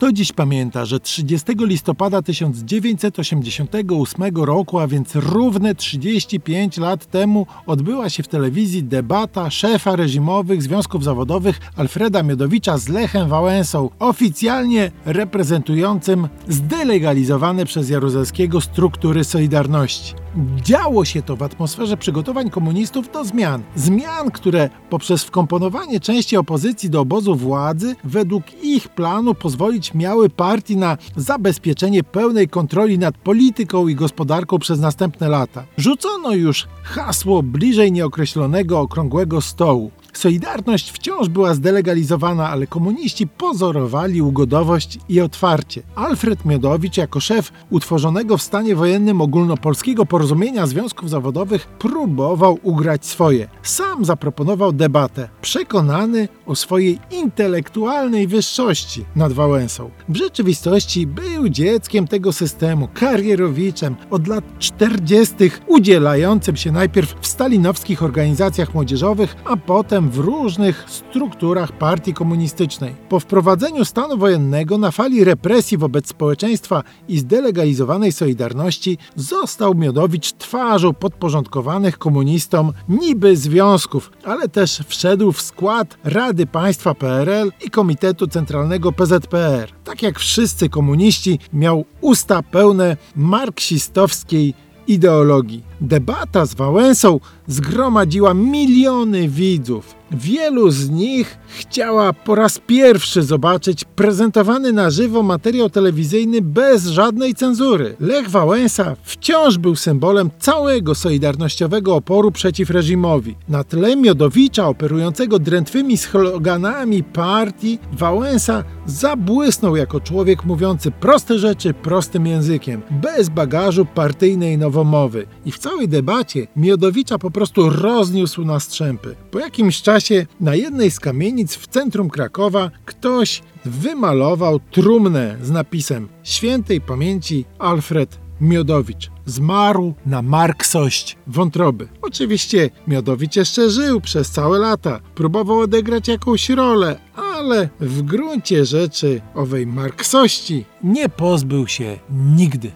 Kto dziś pamięta, że 30 listopada 1988 roku, a więc równe 35 lat temu, odbyła się w telewizji debata szefa reżimowych związków zawodowych Alfreda Miodowicza z Lechem Wałęsą, oficjalnie reprezentującym zdelegalizowane przez Jaruzelskiego struktury Solidarności. Działo się to w atmosferze przygotowań komunistów do zmian. Zmian, które poprzez wkomponowanie części opozycji do obozu władzy, według ich planu pozwolić miały partii na zabezpieczenie pełnej kontroli nad polityką i gospodarką przez następne lata. Rzucono już hasło bliżej nieokreślonego okrągłego stołu. Solidarność wciąż była zdelegalizowana, ale komuniści pozorowali ugodowość i otwarcie. Alfred Miodowicz, jako szef utworzonego w stanie wojennym ogólnopolskiego porozumienia związków zawodowych, próbował ugrać swoje. Sam zaproponował debatę, przekonany o swojej intelektualnej wyższości nad Wałęsą. W rzeczywistości był dzieckiem tego systemu, karierowiczem, od lat 40. udzielającym się najpierw w stalinowskich organizacjach młodzieżowych, a potem w różnych strukturach partii komunistycznej. Po wprowadzeniu stanu wojennego na fali represji wobec społeczeństwa i zdelegalizowanej Solidarności został Miodowicz twarzą podporządkowanych komunistom niby związków, ale też wszedł w skład Rady Państwa PRL i Komitetu Centralnego PZPR. Tak jak wszyscy komuniści miał usta pełne marksistowskiej ideologii. Debata z Wałęsą zgromadziła miliony widzów. Wielu z nich chciała po raz pierwszy zobaczyć prezentowany na żywo materiał telewizyjny bez żadnej cenzury. Lech Wałęsa wciąż był symbolem całego solidarnościowego oporu przeciw reżimowi. Na tle Miodowicza, operującego drętwymi sloganami partii, Wałęsa zabłysnął jako człowiek mówiący proste rzeczy prostym językiem, bez bagażu partyjnej nowomowy. I w całej debacie Miodowicza po prostu rozniósł na strzępy. Po jakimś czasie na jednej z kamienic w centrum Krakowa ktoś wymalował trumnę z napisem Świętej pamięci Alfred Miodowicz. Zmarł na marksość wątroby. Oczywiście Miodowicz jeszcze żył przez całe lata, próbował odegrać jakąś rolę, ale w gruncie rzeczy owej marksości nie pozbył się nigdy.